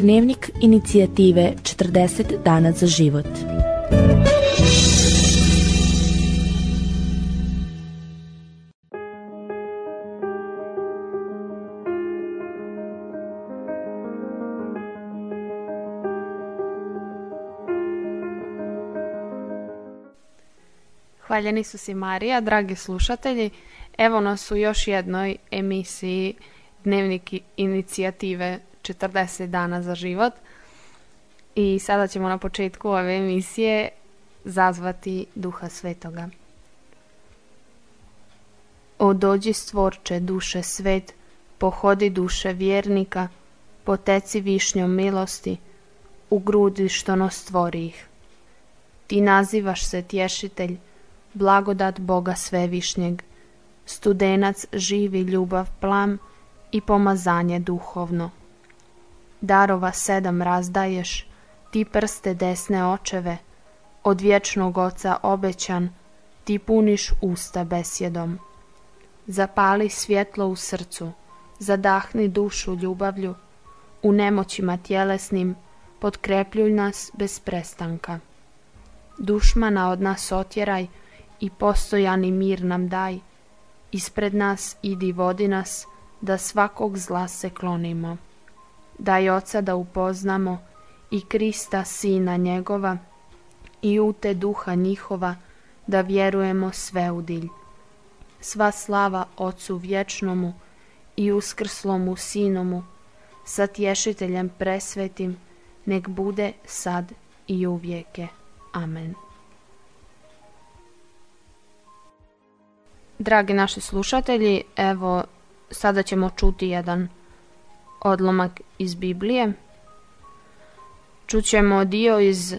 Dnevnik inicijative 40 dana za život. Hvala su si Marija, dragi slušatelji. Evo nas u još jednoj emisiji Dnevnik inicijative 40 dana za život. I sada ćemo na početku ove emisije zazvati Duha Svetoga. O dođi stvorče duše svet, pohodi duše vjernika, poteci višnjom milosti, u grudi što nos stvori ih. Ti nazivaš se tješitelj, blagodat Boga svevišnjeg, studenac živi ljubav plam i pomazanje duhovno darova sedam razdaješ, ti prste desne očeve, od vječnog oca obećan, ti puniš usta besjedom. Zapali svjetlo u srcu, zadahni dušu ljubavlju, u nemoćima tjelesnim podkrepljuj nas bez prestanka. Dušmana od nas otjeraj i postojani mir nam daj, ispred nas idi vodi nas, da svakog zla se klonimo. Daj Oca da upoznamo i Krista Sina njegova i ute duha njihova da vjerujemo sve u dilj. Sva slava Ocu vječnomu i uskrslomu Sinomu sa tješiteljem presvetim nek bude sad i uvijeke. Amen. Dragi naši slušatelji, evo sada ćemo čuti jedan odlomak iz Biblije. Čućemo dio iz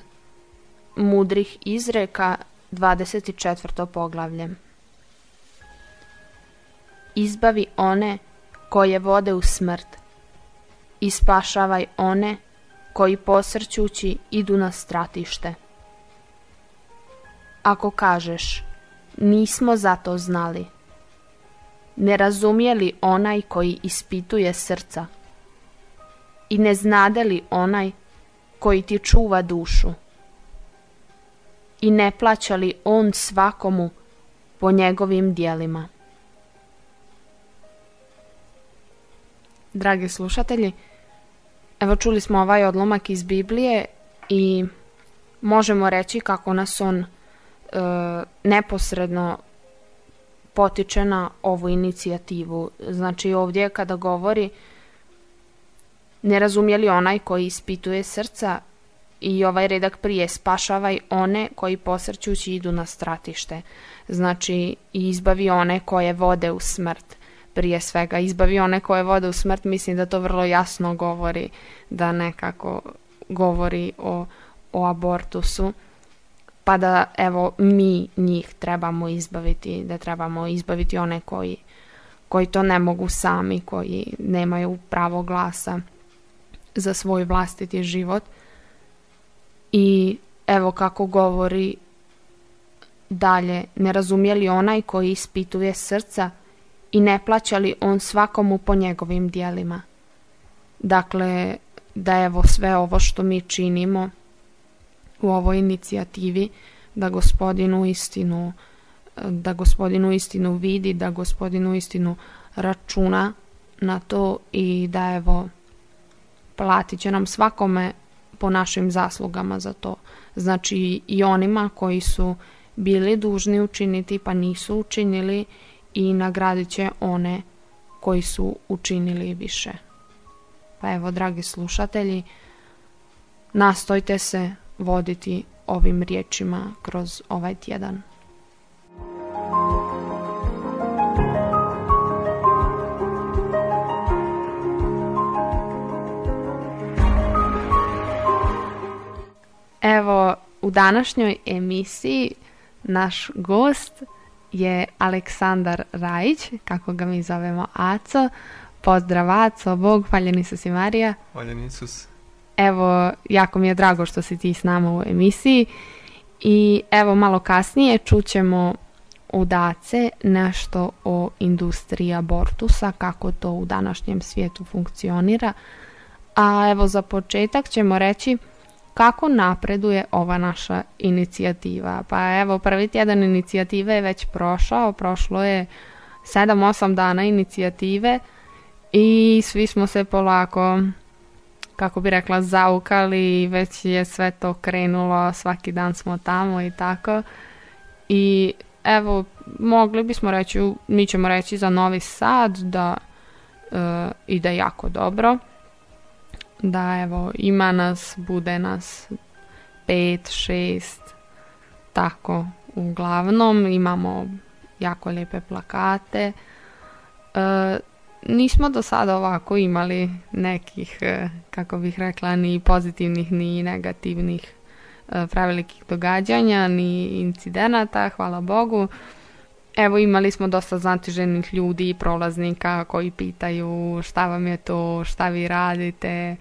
mudrih izreka 24. poglavlje. Izbavi one koje vode u smrt i spašavaj one koji posrćući idu na stratište. Ako kažeš, nismo zato znali, ne razumije li onaj koji ispituje srca – i ne znade li onaj koji ti čuva dušu? I ne plaća li on svakomu po njegovim dijelima? Dragi slušatelji, evo čuli smo ovaj odlomak iz Biblije i možemo reći kako nas on e, neposredno potiče na ovu inicijativu. Znači ovdje kada govori ne razumije li onaj koji ispituje srca i ovaj redak prije spašavaj one koji posrćući idu na stratište. Znači izbavi one koje vode u smrt prije svega. Izbavi one koje vode u smrt, mislim da to vrlo jasno govori, da nekako govori o, o abortusu. Pa da evo mi njih trebamo izbaviti, da trebamo izbaviti one koji, koji to ne mogu sami, koji nemaju pravo glasa za svoj vlastiti život i evo kako govori dalje, ne razumije li onaj koji ispituje srca i ne plaća li on svakomu po njegovim dijelima. Dakle, da evo sve ovo što mi činimo u ovoj inicijativi, da gospodinu istinu da gospodinu istinu vidi, da gospodinu istinu računa na to i da evo platit će nam svakome po našim zaslugama za to. Znači i onima koji su bili dužni učiniti pa nisu učinili i nagradit će one koji su učinili više. Pa evo, dragi slušatelji, nastojte se voditi ovim riječima kroz ovaj tjedan. današnjoj emisiji naš gost je Aleksandar Rajić, kako ga mi zovemo Aco. Pozdrav Aco, Bog, hvaljen Isus i Marija. Evo, jako mi je drago što si ti s nama u emisiji. I evo malo kasnije čućemo od Ace nešto o industriji abortusa, kako to u današnjem svijetu funkcionira. A evo za početak ćemo reći kako napreduje ova naša inicijativa. Pa evo, prvi tjedan inicijative je već prošao, prošlo je 7-8 dana inicijative i svi smo se polako, kako bi rekla, zaukali, već je sve to krenulo, svaki dan smo tamo i tako. I evo, mogli bismo reći, mi ćemo reći za Novi Sad da e, ide jako dobro da evo ima nas, bude nas pet, šest, tako uglavnom imamo jako lijepe plakate. E, nismo do sada ovako imali nekih, e, kako bih rekla, ni pozitivnih ni negativnih e, prevelikih događanja ni incidenata, hvala Bogu. Evo imali smo dosta znatiženih ljudi i prolaznika koji pitaju šta vam je to, šta vi radite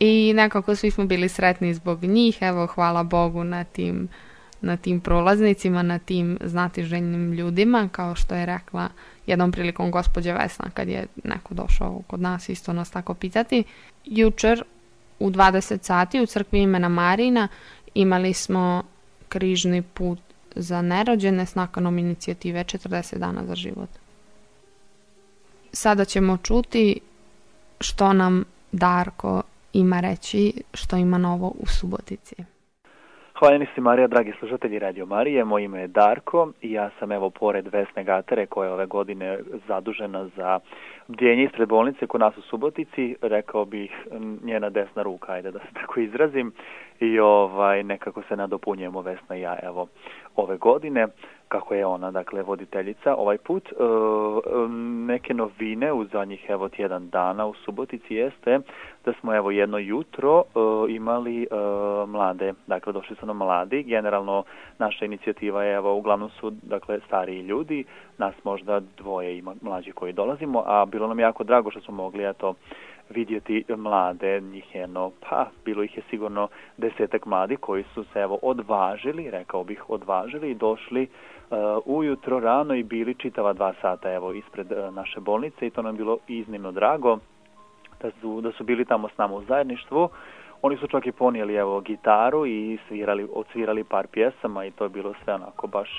i nekako svi smo bili sretni zbog njih. Evo hvala Bogu na tim, na tim prolaznicima, na tim znatiženim ljudima kao što je rekla jednom prilikom gospođa Vesna kad je neko došao kod nas isto nas tako pitati. Jučer u 20 sati u crkvi imena Marina imali smo križni put za nerođene s nakanom inicijative 40 dana za život. Sada ćemo čuti što nam Darko ima reći što ima novo u Subotici. Hvala si Marija, dragi služatelji Radio Marije. Moje ime je Darko i ja sam evo pored Vesne Gatere koja je ove godine zadužena za bdjenje ispred bolnice kod nas u Subotici, rekao bih njena desna ruka, ajde da se tako izrazim. I ovaj, nekako se nadopunjujemo Vesna i ja evo ove godine kako je ona, dakle, voditeljica ovaj put. E, neke novine u zadnjih, evo, tjedan dana u Subotici jeste da smo, evo, jedno jutro e, imali e, mlade, dakle, došli su nam mladi. Generalno, naša inicijativa je, evo, uglavnom su, dakle, stariji ljudi, nas možda dvoje ima mlađi koji dolazimo, a bilo nam jako drago što smo mogli, eto, vidjeti mlade, njih pa bilo ih je sigurno desetak mladi koji su se evo odvažili, rekao bih odvažili i došli uh, ujutro rano i bili čitava dva sata evo ispred uh, naše bolnice i to nam bilo iznimno drago da su, bili tamo s nama u zajedništvu. Oni su čak i ponijeli evo gitaru i svirali, odsvirali par pjesama i to je bilo sve onako baš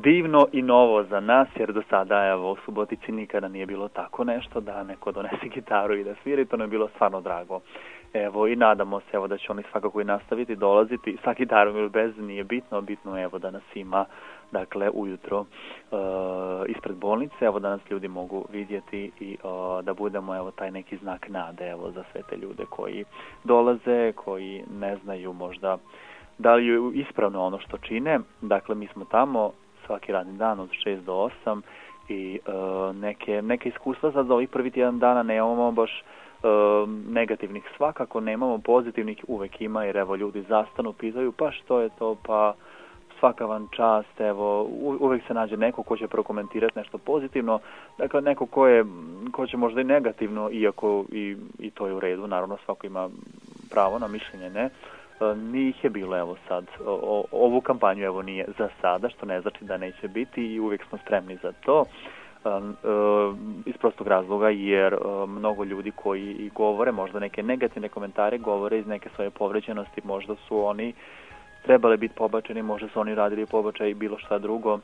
divno i novo za nas, jer do sada evo, u Subotici nikada nije bilo tako nešto, da neko donese gitaru i da svira i to nam je bilo stvarno drago. Evo i nadamo se evo da će oni svakako i nastaviti dolaziti sa gitarom ili bez nije bitno, bitno evo da nas ima dakle ujutro e, ispred bolnice, evo da nas ljudi mogu vidjeti i da budemo evo taj neki znak nade evo za sve te ljude koji dolaze, koji ne znaju možda da li je ispravno ono što čine, dakle mi smo tamo svaki radni dan od 6 do 8 i e, neke, iskustva za ovih prvi tjedan dana nemamo baš e, negativnih svakako nemamo pozitivnih uvek ima jer evo ljudi zastanu pitaju pa što je to pa svaka vam čast, evo, uvek se nađe neko ko će prokomentirati nešto pozitivno, dakle neko ko, je, ko će možda i negativno, iako i, i to je u redu, naravno svako ima pravo na mišljenje, ne, E, Nih je bilo evo sad. ovu kampanju evo nije za sada, što ne znači da neće biti i uvijek smo spremni za to. E, e, iz prostog razloga jer mnogo ljudi koji govore možda neke negativne komentare govore iz neke svoje povređenosti, možda su oni trebali biti pobačeni, možda su oni radili pobačaj i bilo šta drugo.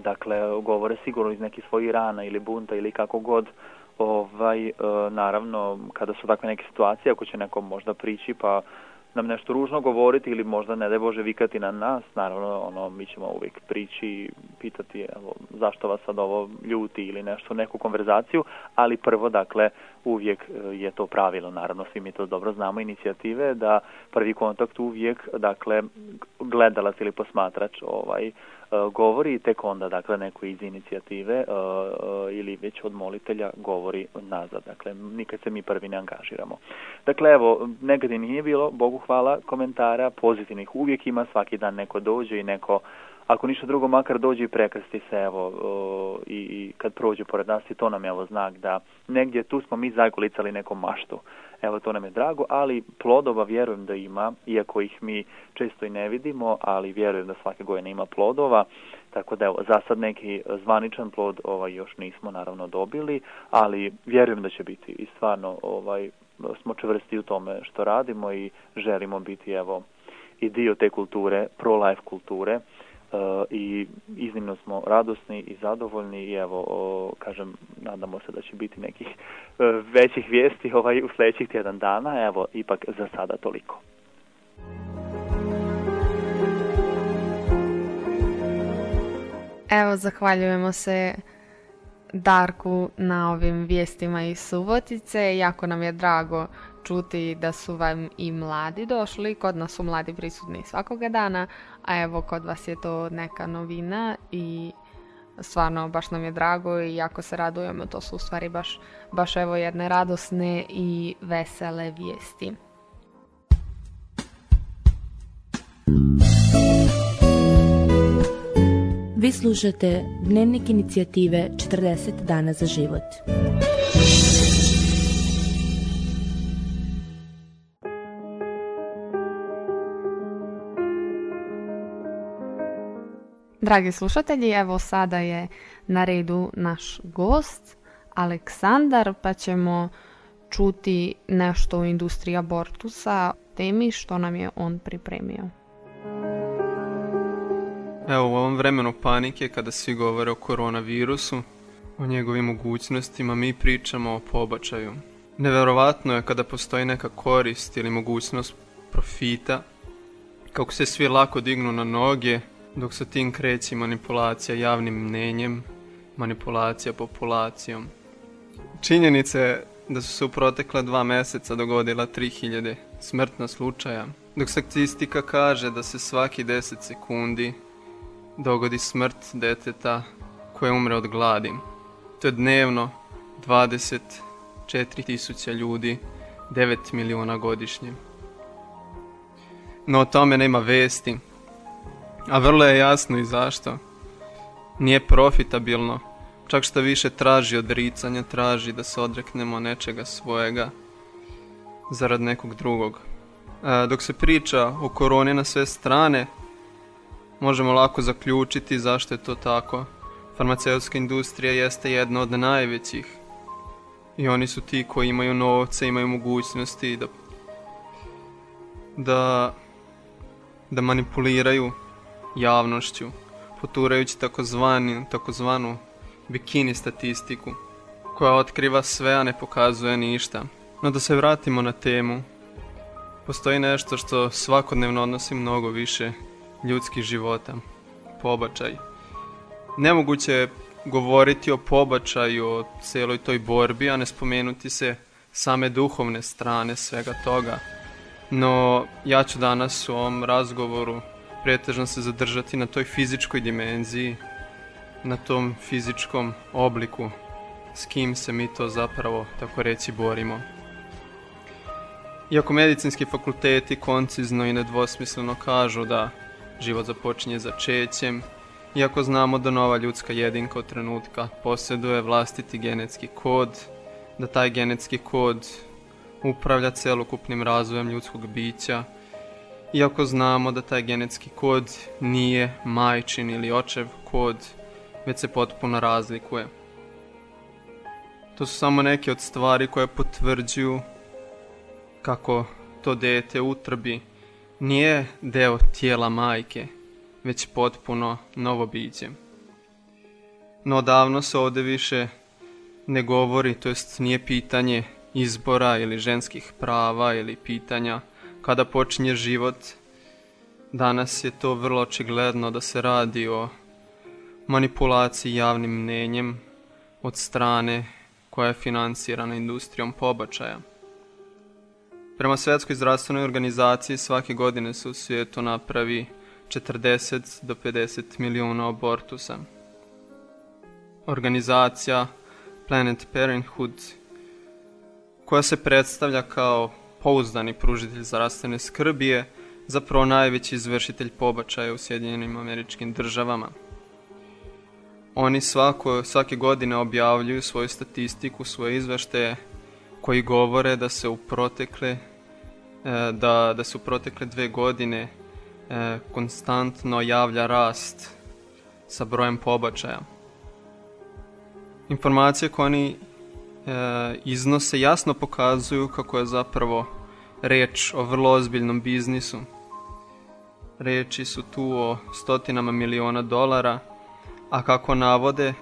dakle, govore sigurno iz nekih svojih rana ili bunta ili kako god ovaj, naravno, kada su takve neke situacije, ako će neko možda prići pa nam nešto ružno govoriti ili možda ne daj Bože vikati na nas, naravno ono, mi ćemo uvijek prići, pitati evo, zašto vas sad ovo ljuti ili nešto, neku konverzaciju, ali prvo dakle uvijek e, je to pravilo, naravno svi mi to dobro znamo inicijative da prvi kontakt uvijek dakle gledalac ili posmatrač ovaj E, govori i tek onda dakle neko iz inicijative e, e, ili već od molitelja govori nazad. Dakle, nikad se mi prvi ne angažiramo. Dakle, evo, negdje nije bilo, Bogu hvala, komentara, pozitivnih uvijek ima, svaki dan neko dođe i neko ako ništa drugo, makar dođe i prekrsti se, evo, i, kad prođe pored nas i to nam je, ovo znak da negdje tu smo mi zagolicali nekom maštu. Evo, to nam je drago, ali plodova vjerujem da ima, iako ih mi često i ne vidimo, ali vjerujem da svake godine ima plodova, tako da evo, za sad neki zvaničan plod ovaj, još nismo naravno dobili, ali vjerujem da će biti i stvarno ovaj, smo čvrsti u tome što radimo i želimo biti evo i dio te kulture, pro-life kulture, E, i iznimno smo radosni i zadovoljni i evo, kažem, nadamo se da će biti nekih e, većih vijesti ovaj, u sljedećih tjedan dana, evo, ipak za sada toliko. Evo, zahvaljujemo se Darku na ovim vijestima iz Subotice. Jako nam je drago čuti da su vam i mladi došli. Kod nas su mladi prisutni svakoga dana, a evo kod vas je to neka novina i stvarno baš nam je drago i jako se radujemo, to su u stvari baš, baš evo jedne radosne i vesele vijesti. Vi slušate Dnevnik inicijative 40 dana za život. Dragi slušatelji, evo sada je na redu naš gost Aleksandar, pa ćemo čuti nešto o industriji abortusa, temi što nam je on pripremio. Evo u ovom vremenu panike kada svi govore o koronavirusu, o njegovim mogućnostima mi pričamo o pobačaju. Neverovatno je kada postoji neka korist ili mogućnost profita, kako se svi lako dignu na noge dok se tim kreći manipulacija javnim mnenjem, manipulacija populacijom. Činjenica je da su se u protekla dva meseca dogodila 3000 smrtna slučaja, dok statistika kaže da se svaki 10 sekundi dogodi smrt deteta koje umre od gladi. To je dnevno 24.000 ljudi, 9 milijuna godišnje. No o tome nema vesti, a vrlo je jasno i zašto. Nije profitabilno. Čak što više traži odricanja, traži da se odreknemo nečega svojega zarad nekog drugog. E, dok se priča o koroni na sve strane, možemo lako zaključiti zašto je to tako. Farmaceutska industrija jeste jedna od najvećih i oni su ti koji imaju novce, imaju mogućnosti da da da manipuliraju javnošću, poturajući takozvani, takozvanu bikini statistiku, koja otkriva sve, a ne pokazuje ništa. No da se vratimo na temu. Postoji nešto što svakodnevno odnosi mnogo više ljudskih života. Pobačaj. Nemoguće je govoriti o pobačaju, o celoj toj borbi, a ne spomenuti se same duhovne strane svega toga. No, ja ću danas u ovom razgovoru pretežno se zadržati na toj fizičkoj dimenziji, na tom fizičkom obliku, s kim se mi to zapravo, tako reći, borimo. Iako medicinski fakulteti koncizno i nedvosmisleno kažu da život započinje začećem, iako znamo da nova ljudska jedinka od trenutka posjeduje vlastiti genetski kod, da taj genetski kod upravlja celokupnim razvojem ljudskog bića, iako znamo da taj genetski kod nije majčin ili očev kod, već se potpuno razlikuje. To su samo neke od stvari koje potvrđuju kako to dete u utrbi nije deo tijela majke, već potpuno novo biće. No odavno se ovdje više ne govori, to jest nije pitanje izbora ili ženskih prava ili pitanja kada počinje život. Danas je to vrlo očigledno da se radi o manipulaciji javnim mnenjem od strane koja je financirana industrijom pobačaja. Prema Svjetskoj zdravstvenoj organizaciji svake godine se u svijetu napravi 40 do 50 milijuna abortusa. Organizacija Planet Parenthood koja se predstavlja kao pouzdani pružitelj zdravstvene skrbi je zapravo najveći izvršitelj pobačaja u Sjedinjenim američkim državama. Oni svako, svake godine objavljuju svoju statistiku, svoje izvršte, koji govore da se u protekle e, da, da su protekle dve godine e, konstantno javlja rast sa brojem pobačaja. Informacije koje oni E, iznose jasno pokazuju kako je zapravo reč o vrlo ozbiljnom biznisu. Reči su tu o stotinama miliona dolara, a kako navode,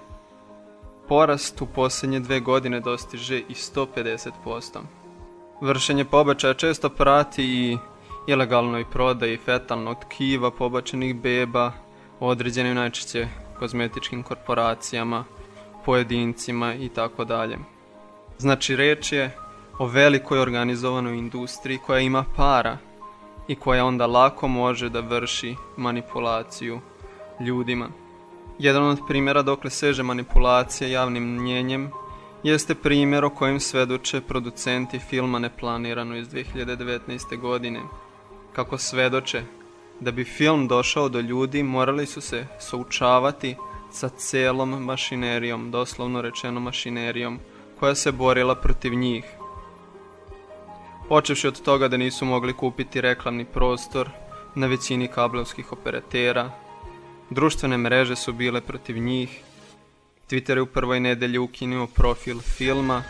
porast u posljednje dve godine dostiže i 150%. Vršenje pobačaja često prati i ilegalnoj prodaji fetalnog tkiva pobačenih beba određenim najčešće kozmetičkim korporacijama, pojedincima i tako dalje. Znači reč je o velikoj organizovanoj industriji koja ima para i koja onda lako može da vrši manipulaciju ljudima. Jedan od primjera dokle seže manipulacija javnim njenjem jeste primjer o kojem svedoče producenti filma Neplanirano iz 2019. godine. Kako svedoče, da bi film došao do ljudi morali su se součavati sa celom mašinerijom, doslovno rečeno mašinerijom, koja se borila protiv njih. Počevši od toga da nisu mogli kupiti reklamni prostor na većini kablovskih operatera, društvene mreže su bile protiv njih, Twitter je u prvoj nedelji ukinuo profil filma,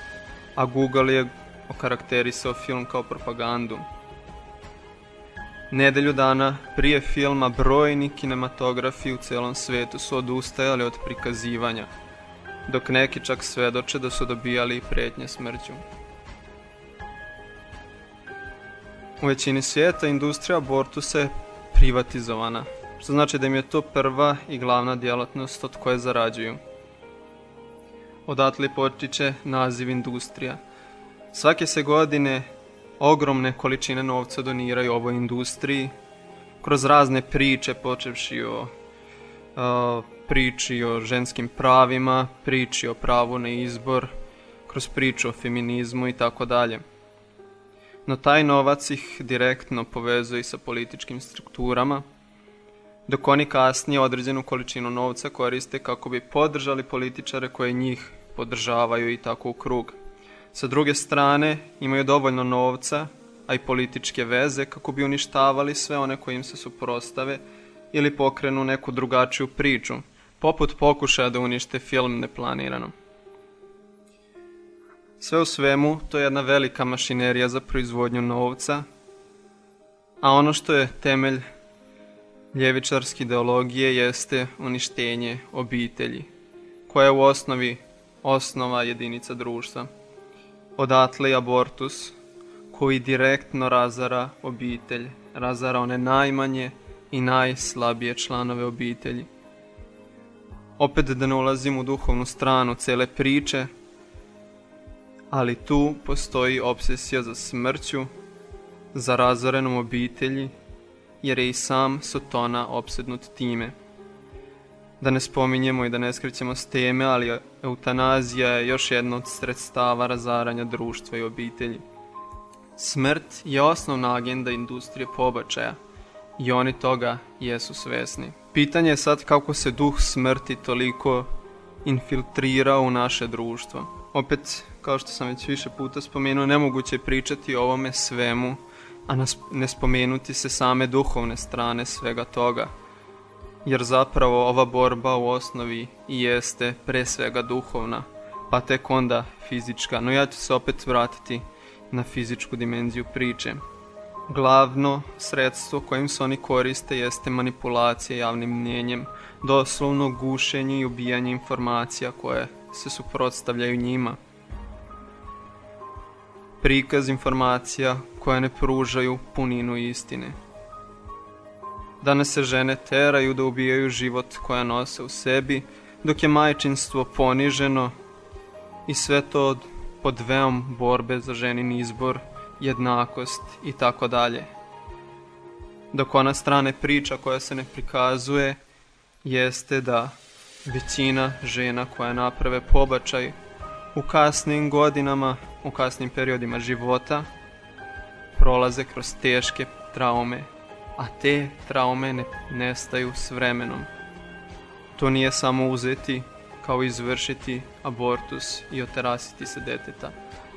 a Google je okarakterisao film kao propagandu. Nedelju dana prije filma brojni kinematografi u celom svetu su odustajali od prikazivanja – dok neki čak svedoče da su dobijali i prijetnje smrću. U većini svijeta industrija abortusa je privatizovana, što znači da im je to prva i glavna djelatnost od koje zarađuju. Odatle potiče naziv industrija. Svake se godine ogromne količine novca doniraju ovoj industriji, kroz razne priče počevši o priči o ženskim pravima, priči o pravu na izbor, kroz priču o feminizmu i tako dalje. No taj novac ih direktno povezuje sa političkim strukturama, dok oni kasnije određenu količinu novca koriste kako bi podržali političare koje njih podržavaju i tako u krug. Sa druge strane, imaju dovoljno novca, a i političke veze kako bi uništavali sve one koji im se suprostave, ili pokrenu neku drugačiju priču, poput pokušaja da unište film neplanirano. Sve u svemu, to je jedna velika mašinerija za proizvodnju novca, a ono što je temelj ljevičarske ideologije jeste uništenje obitelji, koja je u osnovi osnova jedinica društva. Odatle abortus, koji direktno razara obitelj, razara one najmanje, i najslabije članove obitelji. Opet da ne ulazim u duhovnu stranu cele priče, ali tu postoji obsesija za smrću, za razorenom obitelji, jer je i sam Sotona obsednut time. Da ne spominjemo i da ne skrećemo s teme, ali eutanazija je još jedno od sredstava razaranja društva i obitelji. Smrt je osnovna agenda industrije pobačaja – i oni toga jesu svesni. Pitanje je sad kako se duh smrti toliko infiltrirao u naše društvo. Opet, kao što sam već više puta spomenuo, nemoguće je pričati o ovome svemu, a ne spomenuti se same duhovne strane svega toga. Jer zapravo ova borba u osnovi i jeste pre svega duhovna, pa tek onda fizička. No ja ću se opet vratiti na fizičku dimenziju priče glavno sredstvo kojim se oni koriste jeste manipulacija javnim mnjenjem, doslovno gušenje i ubijanje informacija koje se suprotstavljaju njima. Prikaz informacija koje ne pružaju puninu istine. Danas se žene teraju da ubijaju život koja nose u sebi, dok je majčinstvo poniženo i sve to pod veom borbe za ženin izbor – jednakost i tako dalje. Dok ona strane priča koja se ne prikazuje jeste da većina žena koja naprave pobačaj u kasnim godinama, u kasnim periodima života, prolaze kroz teške traume, a te traume ne nestaju s vremenom. To nije samo uzeti kao izvršiti abortus i oterasiti se deteta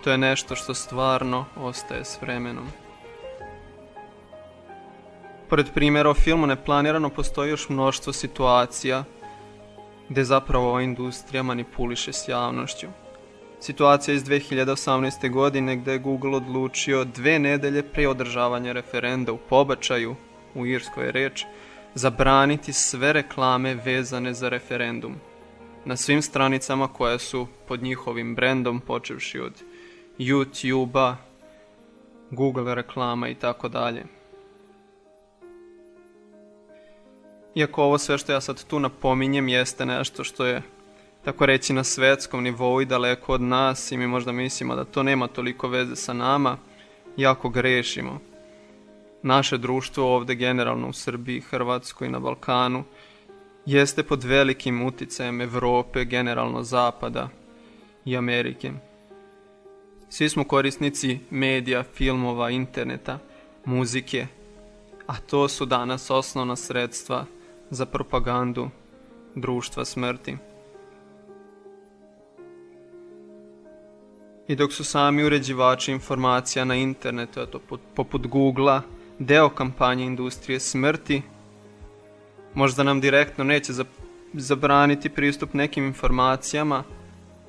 to je nešto što stvarno ostaje s vremenom. Pored primjera o filmu Neplanirano postoji još mnoštvo situacija gdje zapravo ova industrija manipuliše s javnošću. Situacija iz 2018. godine gdje je Google odlučio dve nedelje prije održavanja referenda u pobačaju, u Irskoj je reč, zabraniti sve reklame vezane za referendum. Na svim stranicama koje su pod njihovim brendom počevši od YouTube-a, Google reklama i tako dalje. Iako ovo sve što ja sad tu napominjem jeste nešto što je tako reći na svetskom nivou i daleko od nas i mi možda mislimo da to nema toliko veze sa nama, jako grešimo. Naše društvo ovdje generalno u Srbiji, Hrvatskoj i na Balkanu jeste pod velikim uticajem Europe, generalno Zapada i Amerike. Svi smo korisnici medija, filmova, interneta, muzike, a to su danas osnovna sredstva za propagandu društva smrti. I dok su sami uređivači informacija na internetu, to poput Google-a, deo kampanje industrije smrti, možda nam direktno neće zabraniti pristup nekim informacijama,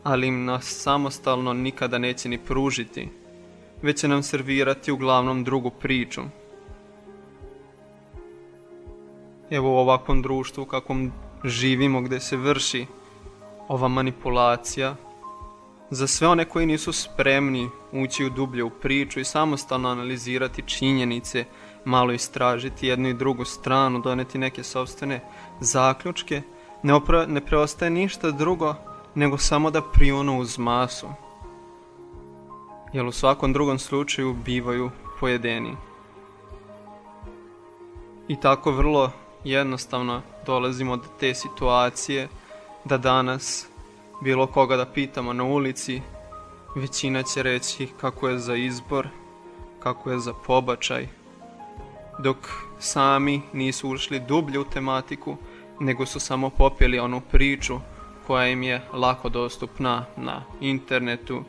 ali im nas samostalno nikada neće ni pružiti, već će nam servirati uglavnom drugu priču. Evo u ovakvom društvu u kakvom živimo gdje se vrši ova manipulacija, za sve one koji nisu spremni ući u dublje u priču i samostalno analizirati činjenice, malo istražiti jednu i drugu stranu, doneti neke sobstvene zaključke, ne, ne preostaje ništa drugo nego samo da prionu uz masu, jer u svakom drugom slučaju bivaju pojedeni. I tako vrlo jednostavno dolazimo do te situacije da danas bilo koga da pitamo na ulici, većina će reći kako je za izbor, kako je za pobačaj, dok sami nisu ušli dublje u tematiku, nego su samo popjeli onu priču koja im je lako dostupna na internetu,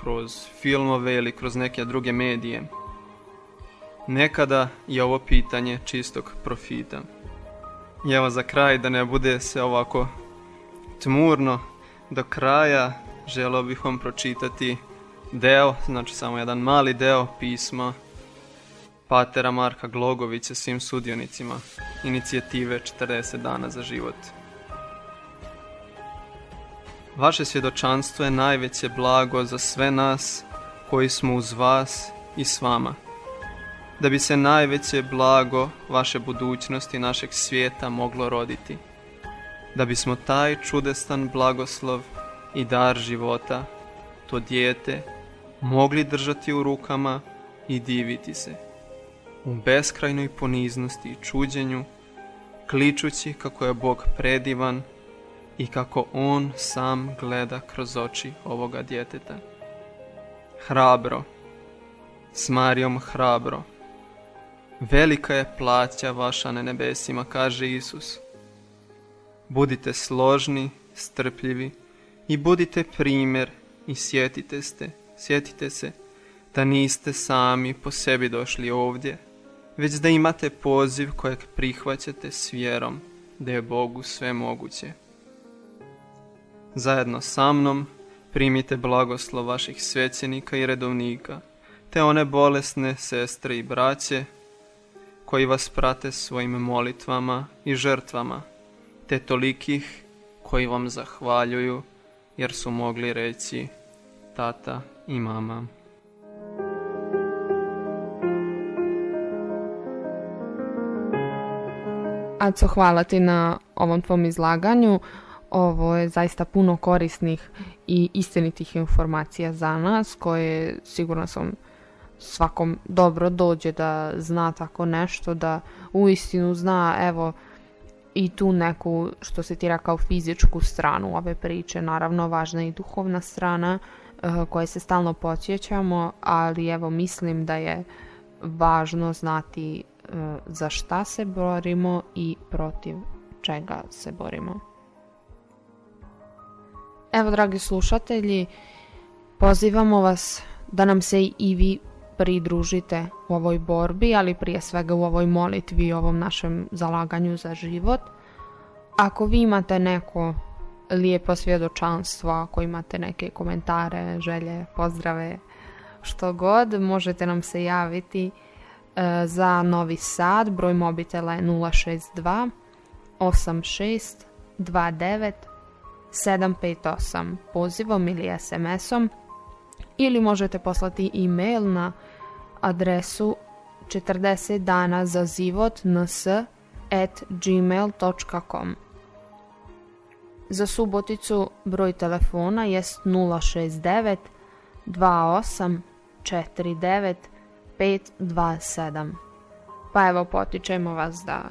kroz filmove ili kroz neke druge medije. Nekada je ovo pitanje čistog profita. I evo za kraj, da ne bude se ovako tmurno do kraja, želio bih vam pročitati deo, znači samo jedan mali deo pisma Patera Marka Glogovića svim sudionicima inicijative 40 dana za život. Vaše svjedočanstvo je najveće blago za sve nas koji smo uz vas i s vama. Da bi se najveće blago vaše budućnosti našeg svijeta moglo roditi. Da bismo taj čudestan blagoslov i dar života, to dijete, mogli držati u rukama i diviti se. U beskrajnoj poniznosti i čuđenju, kličući kako je Bog predivan i kako on sam gleda kroz oči ovoga djeteta. Hrabro, s Marijom hrabro, velika je plaća vaša na nebesima, kaže Isus. Budite složni, strpljivi i budite primjer i sjetite, ste, sjetite se da niste sami po sebi došli ovdje, već da imate poziv kojeg prihvaćate s vjerom da je Bogu sve moguće zajedno sa mnom primite blagoslov vaših svećenika i redovnika, te one bolesne sestre i braće koji vas prate svojim molitvama i žrtvama, te tolikih koji vam zahvaljuju jer su mogli reći tata i mama. Aco, hvala ti na ovom tvom izlaganju. Ovo je zaista puno korisnih i istinitih informacija za nas koje sigurno sam svakom dobro dođe da zna tako nešto, da uistinu zna evo i tu neku što se tira kao fizičku stranu ove priče, naravno važna i duhovna strana eh, koje se stalno podsjećamo, ali evo mislim da je važno znati eh, za šta se borimo i protiv čega se borimo. Evo, dragi slušatelji, pozivamo vas da nam se i vi pridružite u ovoj borbi, ali prije svega u ovoj molitvi i ovom našem zalaganju za život. Ako vi imate neko lijepo svjedočanstvo, ako imate neke komentare, želje, pozdrave, što god, možete nam se javiti e, za Novi Sad. Broj mobitela je 062 86 29 758 pozivom ili SMS-om ili možete poslati e-mail na adresu 40 dana za život ns at gmail.com Za Suboticu broj telefona jest 069 28 49 527. Pa evo potičemo vas da,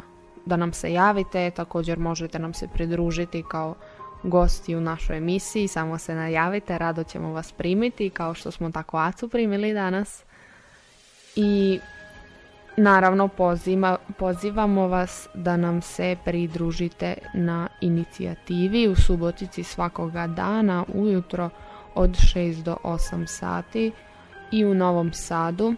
da nam se javite, također možete nam se pridružiti kao gosti u našoj emisiji, samo se najavite, rado ćemo vas primiti, kao što smo tako Acu primili danas. I naravno pozivamo vas da nam se pridružite na inicijativi u subotici svakoga dana ujutro od 6 do 8 sati i u Novom Sadu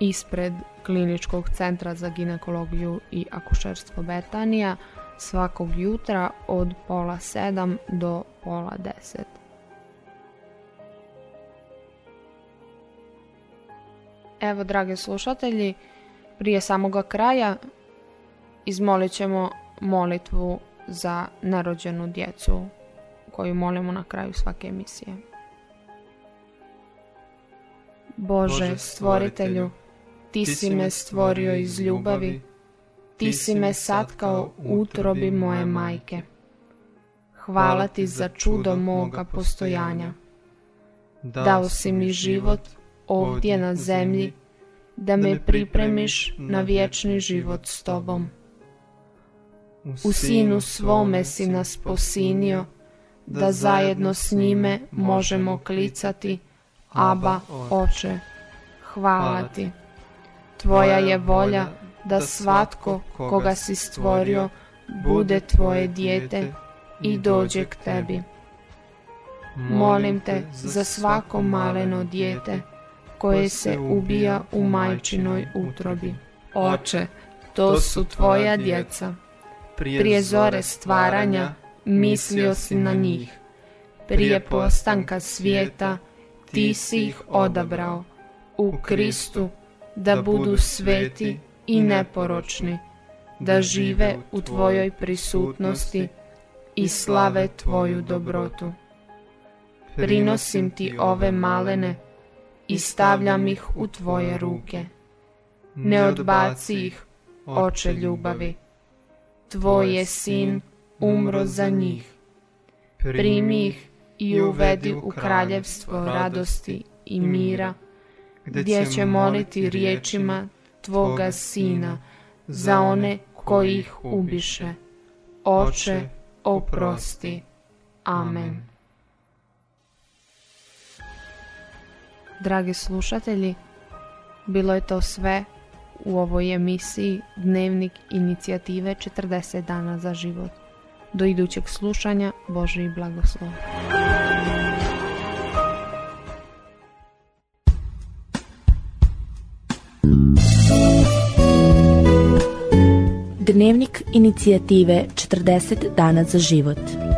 ispred Kliničkog centra za ginekologiju i akušerstvo Betanija svakog jutra od pola sedam do pola deset. Evo, drage slušatelji, prije samoga kraja izmolit ćemo molitvu za narođenu djecu koju molimo na kraju svake emisije. Bože, stvoritelju, ti si me stvorio iz ljubavi, ti si me satkao kao utrobi moje majke. Hvala ti za čudo moga postojanja. Dao si mi život ovdje na zemlji, da me pripremiš na vječni život s tobom. U sinu svome si nas posinio, da zajedno s njime možemo klicati, Aba, Oče, hvala ti. Tvoja je volja da svatko koga si stvorio bude tvoje dijete i dođe k tebi. Molim te za svako maleno dijete koje se ubija u majčinoj utrobi. Oče, to su tvoja djeca. Prije zore stvaranja mislio si na njih. Prije postanka svijeta ti si ih odabrao u Kristu da budu sveti i neporočni, da žive u Tvojoj prisutnosti i slave Tvoju dobrotu. Prinosim Ti ove malene i stavljam ih u Tvoje ruke. Ne odbaci ih, Oče ljubavi. Tvoj je sin umro za njih. Primi ih i uvedi u kraljevstvo radosti i mira, gdje će moliti riječima Tvoga Sina za one koji ih ubiše. Oče, oprosti. Amen. Dragi slušatelji, bilo je to sve u ovoj emisiji Dnevnik inicijative 40 dana za život. Do idućeg slušanja, Boži i blagoslov. Dnevnik inicijative 40 dana za život.